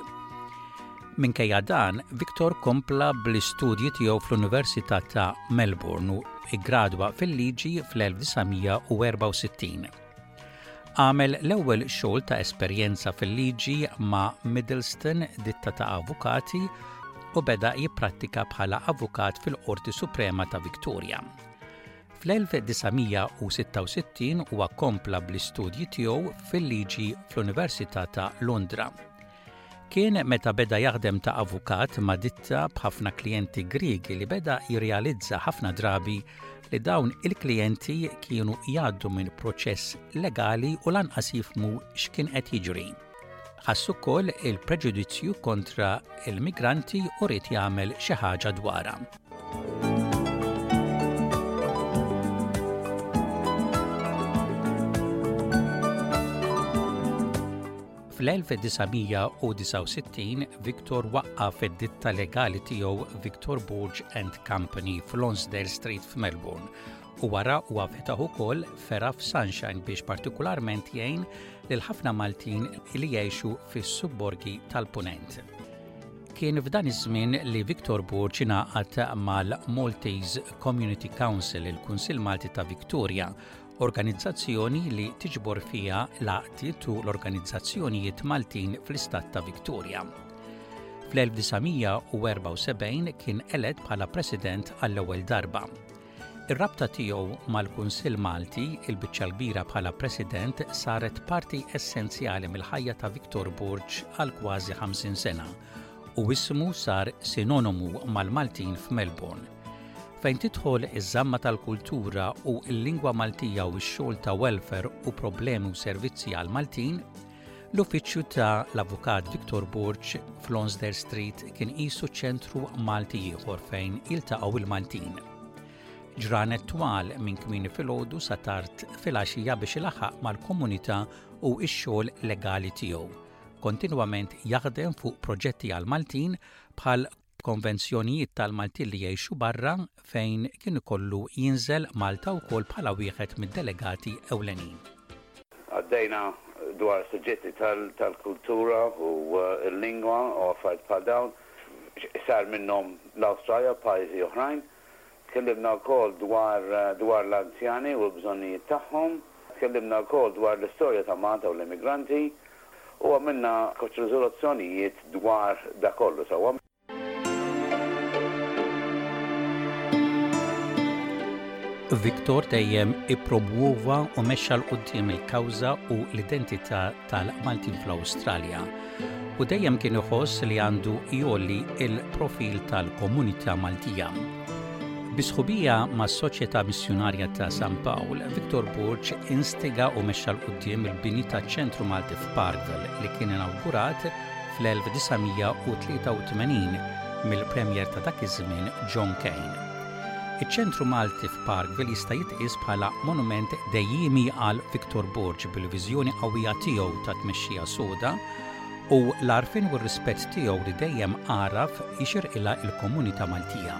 Minkejja dan, Victor kompla bl-istudji tiegħu fl-Università ta' Melbourne u iggradwa fil-liġi fl-1964. Għamel l-ewwel xogħol ta' esperjenza fil-liġi ma' Middleston ditta ta' avukati u beda jipprattika bħala avukat fil-Qorti Suprema ta' Victoria. Fl-1966 huwa kompla bl-istudji tiegħu fil-liġi fl-Università ta' Londra. Kien meta beda jaħdem ta' avukat ma' ditta b'ħafna klijenti Griegi li beda jirrealizza ħafna drabi li dawn il-klijenti kienu jgħaddu minn proċess legali u lanqas jifmu x'kien qed jiġri. Ħassu wkoll il-preġudizzju kontra il-migranti u rrid jagħmel xi ħaġa dwarha. Fl-1969, Victor waqqaf id-ditta legali tiegħu Victor Borg and Company fl-Onsdale Street f'Melbourne u wara huwa fetaħ ukoll ferra f'Sunshine biex partikolarment jgħin lil ħafna Maltin li jgħixu fis-subborgi tal-Punent. Kien f'dan iż-żmien li Victor Borg ingħaqad mal-Maltese Community Council, il-Kunsill Malti ta' Victoria, organizzazzjoni li tiġbor fiha l-għaqdiet u l-organizzazzjonijiet Maltin fl-Istat ta' Victoria. Fl-1974 kien elett bħala President għall-ewwel darba. Ir-rabta tiegħu mal-Kunsill Malti, il-biċċa l-kbira bħala President, saret parti essenzjali mill-ħajja ta' Viktor Burġ għal kważi 50 sena u ismu sar sinonimu mal-Maltin f'Melbourne. Fejn tidħol iż-żamma tal-kultura u l-lingwa Maltija u x-xogħol ta' welfare u problemi u servizzi għal Maltin, l-uffiċċju ta' l-Avukat Victor Borg fl-Onsder Street kien qisu ċentru Malti ieħor fejn jiltaqgħu il-Maltin. Ġranet twal minn kmini filgħodu sa tard fil-għaxija biex ilaħaq mal-komunità u x-xogħol legali tiegħu kontinwament jaħdem fuq proġetti għal Maltin bħal konvenzjonijiet tal-Maltin li jgħixu barra fejn kien ikollu jinżel Malta wkoll bħala wieħed mid-delegati ewlenin. Għaddejna dwar suġġetti tal-kultura u l-lingwa u affarijiet bħal dawn. Sar minnhom l-Awstralja u pajjiżi oħrajn. Tkellimna wkoll dwar dwar l-anzjani u l-bżonnijiet tagħhom. Tkellimna wkoll dwar l-istorja ta' Malta u l-immigranti u għamilna koċ riżoluzzjonijiet dwar dak kollu sewwa. Victor dejjem ippromwova u mexxa 'l quddiem il-kawża u l-identità tal-Maltin fl-Awstralja u dejjem kien iħoss li għandu jolli il-profil tal-komunità Maltija. Bisħubija mas soċjetà Missjunarja ta' San Pawl, Viktor Burġ instiga u mexxa l-qudiem il-bini ta' ċentru Malti f'Parkville li kien inawgurat fl-1983 mill-Premier ta' dak iż-żmien John Kane. Iċ-Ċentru Malti f'Parkville jista' jitqies bħala monument dejjiemi għal Victor Borg bil-viżjoni qawwija tiegħu ta' tmexxija soda u l-għarfien u r-rispett tiegħu li dejjem għaraf jixirqilha l-komunità Maltija.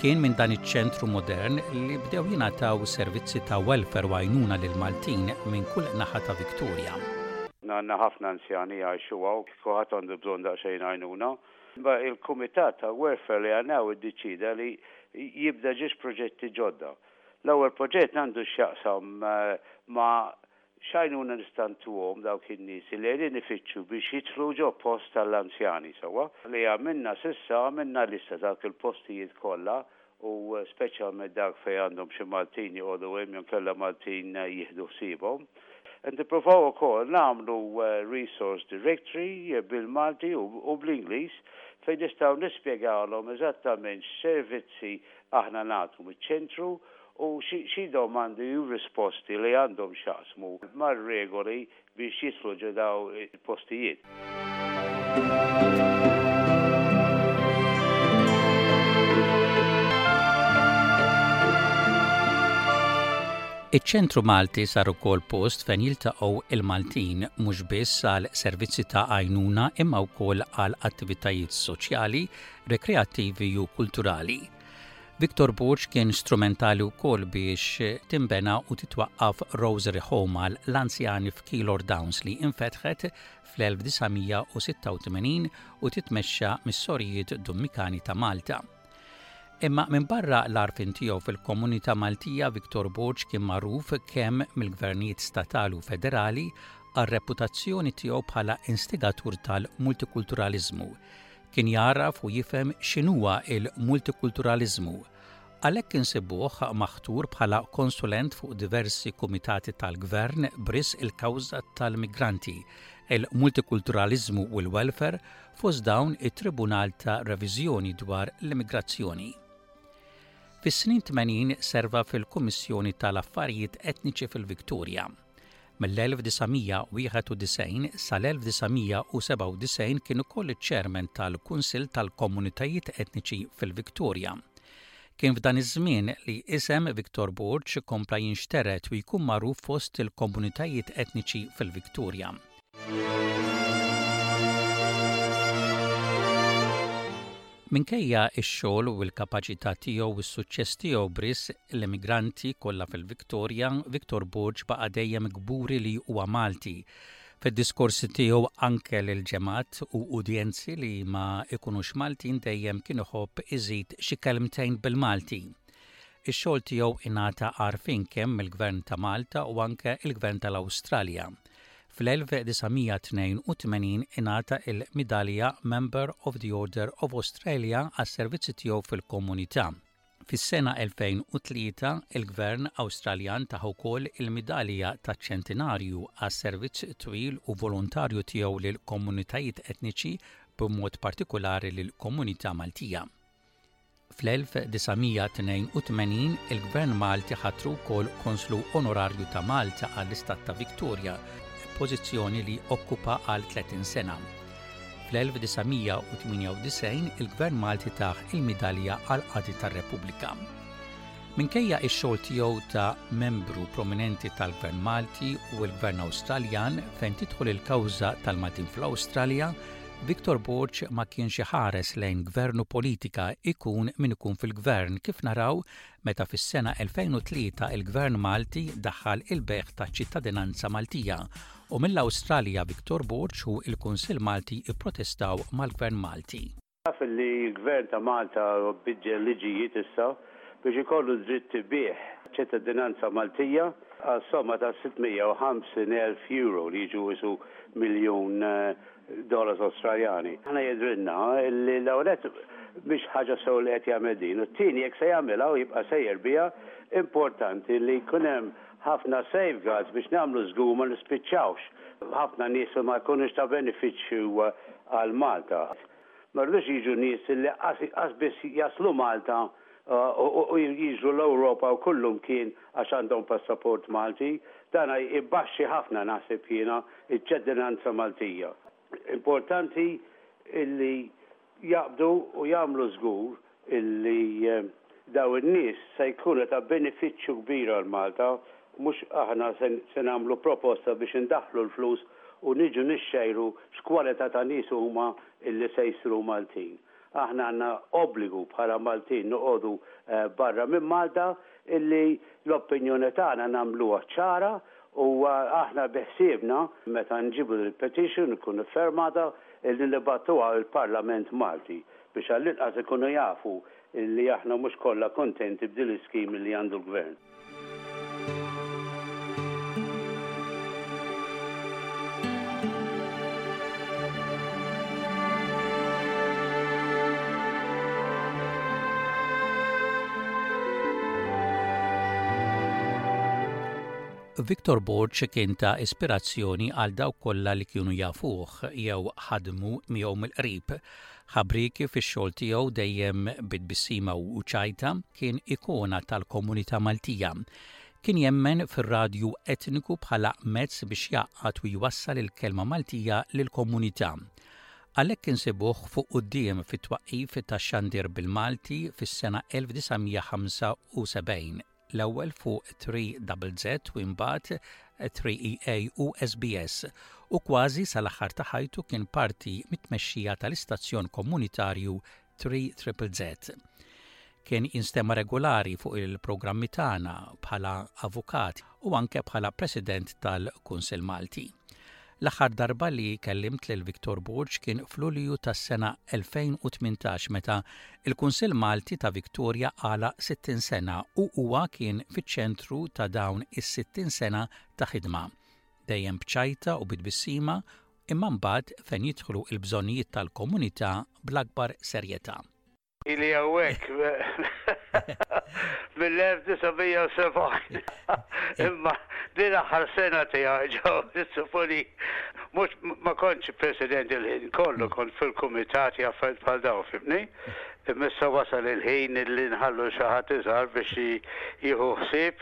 Kien minn dan iċ-ċentru modern li bdew jingħataw servizzi ta' welfare u għajnuna lill-Maltin minn kull naħa ta' Victoria. Għandna ħafna anzjani jgħixu hawn, kulħadd għandu bżonn daqsxejn għajnuna. Imma il-Kumitat ta' Werfel li Anaw iddeċieda li jibda ġiex proġetti ġodda. L-ewwel proġett għandu x'jaqsam ma' x'għajnuna nista' ntuhom dawk in-nies li qegħdin ifittxu biex jidħlu ġo post għall-anzjani, sewwa? Li għamilna s'issa għamilna lista ta' dawk il-postijiet kollha u speċjalment dak fejn għandhom xi Maltin joqogħdu hemm jew inkella Maltin jieħdu ħsiebhom. Qed nippruvaw ukoll nagħmlu resource directory bil-Malti u bl-Ingliż fejn nistgħu nispjegawlhom eżattament x'servizzi aħna nagħtu miċ-Ċentru u xi domandi u risposti li għandhom x'jaqsmu mar-regoli biex jidħlu ġo dawn il-postijiet. Iċ-Ċentru Malti sar ukoll post fejn jiltaqgħu l-Maltin mhux biss għal servizzi ta' għajnuna imma wkoll għal attivitajiet soċjali, rekreattivi u kulturali. Victor Burġ kien strumentali wkoll biex timbena u titwaqqaf Rosary Home għal l-anzjani f'Keilor Downs li infetħet fl-1986 u titmexxa mis-Sorijiet Dummikani ta' Malta. Imma minn barra l-għarfien tiegħu fil-komunità Maltija Victor Burġ kien magħruf kemm mill-gvernijiet statali u federali għar-reputazzjoni tiegħu bħala instigatur tal-multikulturaliżmu Kien jagħraf u jifhem x'inhuwa l-multikulturaliżmu. Għalhekk insibuh maħtur bħala konsulent fuq diversi kumitati tal-Gvern b'risq il-kawża tal-migranti, il-multikulturaliżmu u l-welfare, fost dawn it-Tribunal ta' Reviżjoni dwar l-Immigrazzjoni. Fis-snin 80 serva fil-Kummissjoni tal-Affarijiet Etniċi fil-Victoria. Mill-1991 sal-1997 kien ukoll iċ-Chairman tal-Kunsill tal-Komunitajiet Etniċi fil-Victoria. Kien f'dan iż-żmien li isem Victor Borg kompla jinxtered u jkun magħruf fost il-komunitajiet etniċi fil-Victoria. Minkejja x-xogħol u l-kapaċità tiegħu u s-suċċess tiegħu b'Ris, l-emigranti kollha fil-Victoria, Victor Borg baqa' dejjem kburi li huwa Malti. Fid-diskorsi tiegħu anke lil ġemgħat u udjenzi li ma jkunux Maltin dejjem kien iħobb iżid xi kelmtejn bil-Malti. Ix-xogħol tiegħu ingħata għarfien kemm mill-Gvern ta' Malta u anke l-Gvern tal-Awstralja. Fl-1982 ingħata l-midalja Member of the Order of Australia għas-servizzi tiegħu fil-komunità. Fis-sena 2003 il-Gvern Awstraljan tah ukoll il-midalja taċ-Ċentinarju għas-servizz twil u volontarju tiegħu lill-komunitajiet etniċi b'mod partikulari lill-komunità Maltija. Fl-1982 il-Gvern Malti ħatru wkoll Konslu Onorarju ta' Malta għall-Istat ta' Victoria, pożizzjoni li okkupa għal 30 sena. Fl-1998 il-Gvern Malti tah il-Midalja għall-Qadi tar-Repubblika. Minkejja x-xogħol tiegħu ta' membru prominenti tal-Gvern Malti u l-Gvern Awstraljan fejn tidħol il-kawża tal-Maltin fl-Awstralja, Victor Borg ma kienx iħares lejn Gvern u politika ikun min ikun fil-Gvern kif naraw meta fis-sena 2003 il-Gvern Malti daħħal il-bejgħ taċ-ċittadinanza Maltija u mill-Awstralja Victor Borg u l-Kunsill Malti pprotestaw mal-Gvern Malti. Taf li l-Gvern ta' Malta biddel liġijiet issa? biex ikollu d-dritt li jbigħ ċittadinanza Maltija għal somma ta' 650 elf euro li jiġu qisu miljun dollars Awstraljani. Aħna jidhrilna li l-ewwel nett mhix ħaġa sew li qed jagħmel din u t-tieni jekk se jagħmilha u jibqa' sejjer biha importanti li jkun hemm ħafna safeguards biex nagħmlu żgur ma nispiċċawx b'ħafna nies li ma jkunux ta' benefiċċju għal Malta. Ma jridux jiġu nies li qas biss jaslu Malta u jiġru l-Ewropa u kullumkien għax għandhom passaport Malti. Dan ibaxxi ħafna naħseb jiena ċ-ċedinanza Maltija. Importanti li jaqbdu u jagħmlu żgur illi dawn in-nies se jkunu ta' benefiċċju kbir għal Malta, mhux aħna se nagħmlu proposta biex indaħħlu l-flus u niġu nixxejru x'kwalità ta' nies huma illi se jsru Maltin. Aħna għandna obbligu bħala Maltin noqogħdu barra minn Malta illi l-opinjoni tagħna nagħmluha ċara u aħna biħsiebna meta nġibu din il-petition tkun iffirmata illi nibgħatuha lill-Parlament Malti biex għall-inqas ikunu jafu li aħna mhux kollha kuntenti b'din l-iskemi li għandu l-Gvern. Victor Borg kien ta' ispirazzjoni għal dawk kollha li kienu jafuh jew ħadmu miegħu mill-qrib Ħabrieki fix-xogħol tiegħu dejjem bi tbissima u ċajta kien ikona tal-komunità Maltija. Kien jemmen fir-radju etniku bħala mezz biex jgħaqqad u jwassal il-kelma Maltija lill-komunità. Għalhekk insibuh fuq quddiem fit-twaqqif tax-xandir bil-Malti fis-sena 1975. l-ewwel fuq 3ZZ u imbagħad 3EA u SBS u kważi sal-aħħar ta' ħajtu kien parti mit-tmexxija tal-istazzjon komunitarju 3ZZZ. Kien jinstema regolari fuq il-programmi tagħna bħala avukat u anke bħala President tal-Kunsill Malti. L-aħħar darba li kellimt lil Victor Borg kien f'Lulju tas-sena 2018 meta il-Kunsill Malti ta' Victoria għala 60 sena u huwa kien fiċ-ċentru ta' dawn is-60 sena ta' ħidma. Dejjem b'ċajta u bitbissima imma mbagħad fejn jidħlu l-bżonnijiet tal-komunità bl-akbar serjetà. Ili għawek, mill-1970. Imma din aħħar sena tija ġo, suponi, mux ma konċ president il-ħin, kollu mm. kont fil-komitat jaffet bħal daw, fimni? Missa wasal il-ħin li nħallu xaħat iżar biex jihu xsib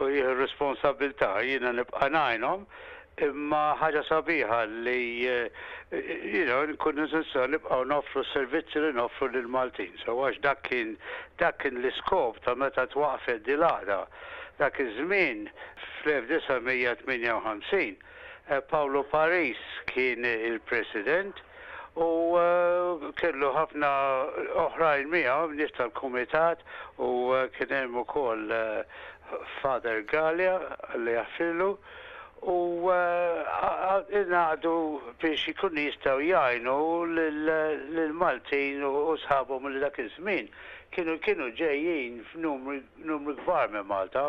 u jihu responsabilta jina nibqa najnom, Imma ħaġa sabiħa li you know nkunu nistgħu nibqgħu noffru s-servizzi li noffru lill-Maltin sewwa għax dak kien dak kien l-iskop ta' meta twaqqfet din l-għaqda. Dak iż-żmien fl-1958 Pawlu Paris kien il-President u kellu ħafna oħrajn miegħu, nies tal-Kumitat u kien hemm ukoll Father Galea, Alla jaħfirlu, u ingħaqdu biex ikunu jistgħu jgħinu lill-Maltin u sħabhom li dak iż-żmien kienu kienu ġejjin f'numri kbar minn Malta.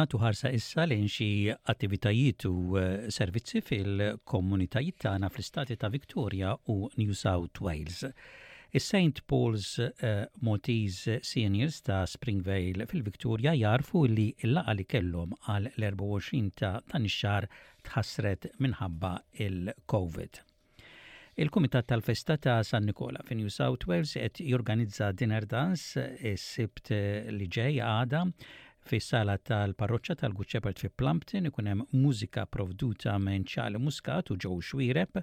natu ħarsa issa lejn xi attivitajiet u eh, servizzi fil-komunitajiet tagħna fl-istati ta' Victoria u New South Wales. Is-Saint Paul's Maltese Seniors ta' Springvale fil-Victoria jagħrfu li l-laqgħa li kellhom għal l-24 ta' dan ix-xahar tħassret minħabba l-Covid. Il-Kumitat tal-Festa ta' San Nikola fi New South Wales qed jorganizza dinner dance is-Sibt li ġej għada fis-sala tal-parroċċa tal-Good Shepherd fi Plumpton ikun hemm mużika provduta minn Charlie Muscat u Joe Xwireb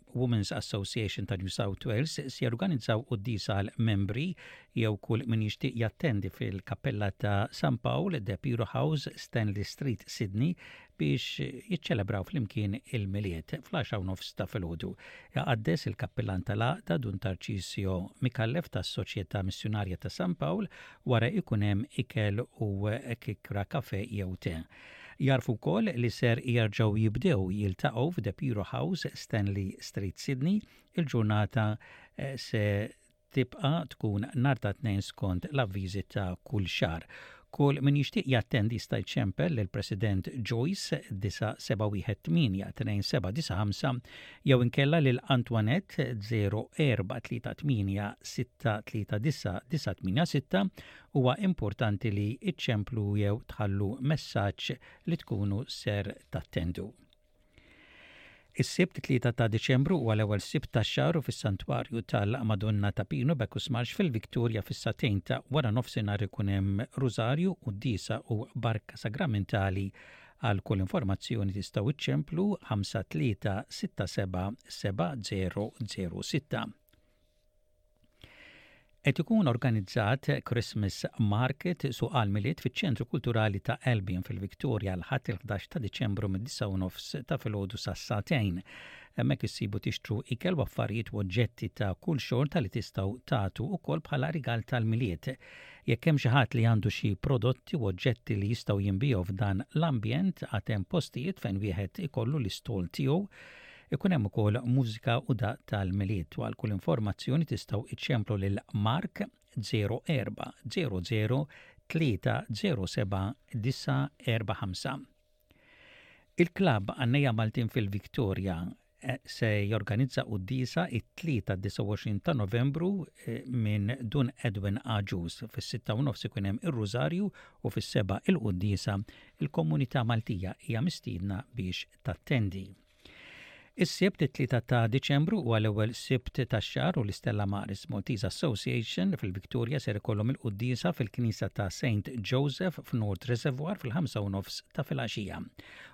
Women's Association ta' New South Wales se jorganizzaw qudiesa għal membri jew kull min jixtieq jattendi fil-Kappella ta' San Pawl, De Piro House, Stanley Street, Sydney, biex jiċċelebraw flimkien il-Milied fl-10 nofs ta' filgħodu. Jaqaddes il-Kappillan tal-Għaqda Dun Tarċisio Micallef tas-Soċjetà Missjunarja ta' San Pawl wara jkun hemm ikel u kikra kafe jew te. Jagħrfu wkoll li ser jerġgħu jibdew jiltaqgħu f'Depiro House, Stanley Street Sydney. Il-ġurnata se tibqa' tkun nhar ta' Tnejn skont l-avviżi ta' kull xahar. Kull min jixtieq jattendi jista' jċempel lill-President Joyce 9718295 jew inkella lil Antoinette 0438639986 huwa importanti li iċċemplu jew tħallu messaġġ li tkunu ser tattendu. Is-Sibt 3 ta' Diċembru huwa l-ewwel Sibt tax-xahar u fis-Santwarju tal-Madonna ta' Pinu Bekku Smarx fil-Victoria fis-satejn ta' wara nofsinhar ikun hemm Rużarju u Disa u Barka Sagramentali għal kull informazzjoni tistgħu iċċemplu 53677006. Qed ikun organizzat Christmas Market suq għal-milied fiċ-Ċentru Kulturali ta' Albion fil-Victoria l-Ħadd il-11 ta' Diċembru mid-9:30 ta' filgħodu sa satejn. Hemmhekk issibu tixtru ikel u affarijiet u oġġetti ta' kull xorta li tistgħu tagħtu wkoll bħala rigal tal-milied. Jekk hemm xi ħadd li għandu xi prodotti u oġġetti li jistgħu jinbiegħu f'dan l-ambjent għad hemm postijiet fejn wieħed ikollu l-istall tiegħu Ikun hemm ukoll mużika u daqq tal-Milied u għal kull informazzjoni tistgħu iċċemplu lil Mark 0400 307 945. Il-klabb Għannejja Maltin fil-Victoria eh, se jorganizza qudiesa it-tlieta 29 ta' Novembru eh, minn Dun Edwin Aġus fis-6 u nofs ikun hemm ir-Rużarju u fis-seba' il-qudiesa il-komunità Maltija hija mistiedna biex tattendi. Is-Sibt, it-Tlieta ta' Diċembru huwa l-ewwel Sibt tax-xahar u l-Istella Maris Maltese Association fil-Victoria ser ikollhom il-quddiesa fil-Knisja ta' Saint Joseph f'North Reservoir fil-ħamsa u nofs ta' filgħaxija.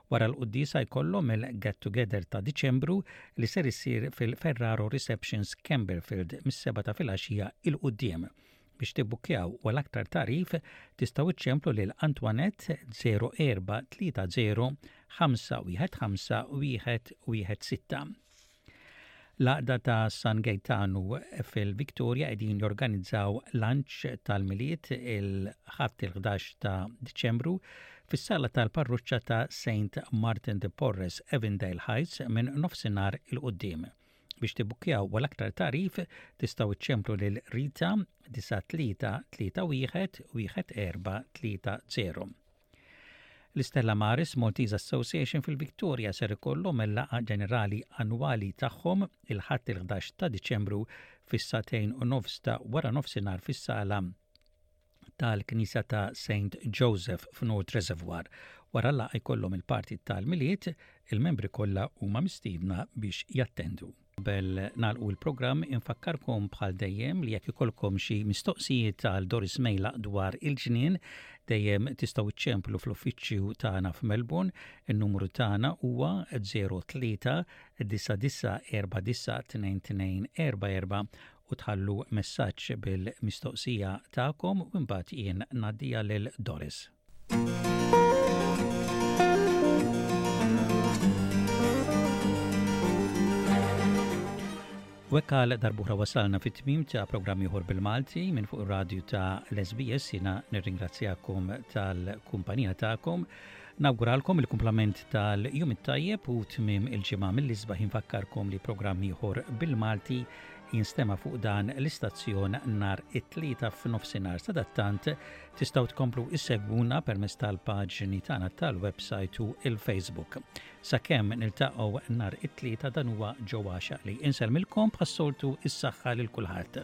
Wara l-quddiesa jkollhom il-Get Together ta' Diċembru li ser issir fil-Ferraro Receptions Campbellfield mis-seba' ta' filgħaxija 'il quddiem. Biex tibbukkjaw u għal aktar tagħrif tistgħu iċċemplu lil Antoinette 0430 L-għaqda ta' San Gejtanu fil-Victoria qegħdin jorganizzaw lanċ tal-Milied il-Ħadd il-11 ta' Diċembru fis-sala tal-parruċċa ta' St. Martin de Porres, Avondale Heights minn nofsinhar il-qudiem. Biex tibbukkjaw għal aktar tarif tistgħu iċċemplu lil Rita 9331 L-Istella Maris Maltese Association fil-Victoria ser ikollhom il-laqgħa ġenerali annwali tagħhom il-Ħadd il-11 ta' Diċembru fis-satejn u nofs ta' wara nofsinhar fis-sala tal-Knisja ta' Saint Joseph f'North Reservoir. Wara l-laqgħa jkollhom il-party tal-Milied, il-membri kollha huma mistiedna biex jattendu. Qabel nagħlqu l-programm infakkarkom bħal dejjem li jekk ikollkom xi mistoqsijiet għal Doris Mejlaq dwar il-ġnien, dejjem tistgħu iċċemplu fl-uffiċċju tagħna f'Melbourne. In-numru tagħna huwa 03 99 49 2244 u tħallu messaġġ bil-mistoqsija tagħkom u imbagħad jien ngħaddiha lil Doris. Wekk għal darbuħra wasalna fit tmim ta' programm ieħor bil-Malti minn fuq ir-radju ta' l-SBS jiena nirringrazzjakom tal-kumpanija tagħkom. Nawguralkom il-kumplament tal-jum it-tajjeb u tmim il-ġimgħa mill-isbaħ infakkarkom li programm ieħor bil-Malti jinstema' fuq dan l-istazzjon nhar it-Tlieta f'nofsinhar. Sadattant tistgħu tkomplu issegwuna permezz tal-paġni tagħna tal-website u l-Facebook. Sakemm niltaqgħu nhar it-Tlieta dan huwa ġewwa xaqli. Insellmilkom bħas-soltu is-saħħa lil kulħadd.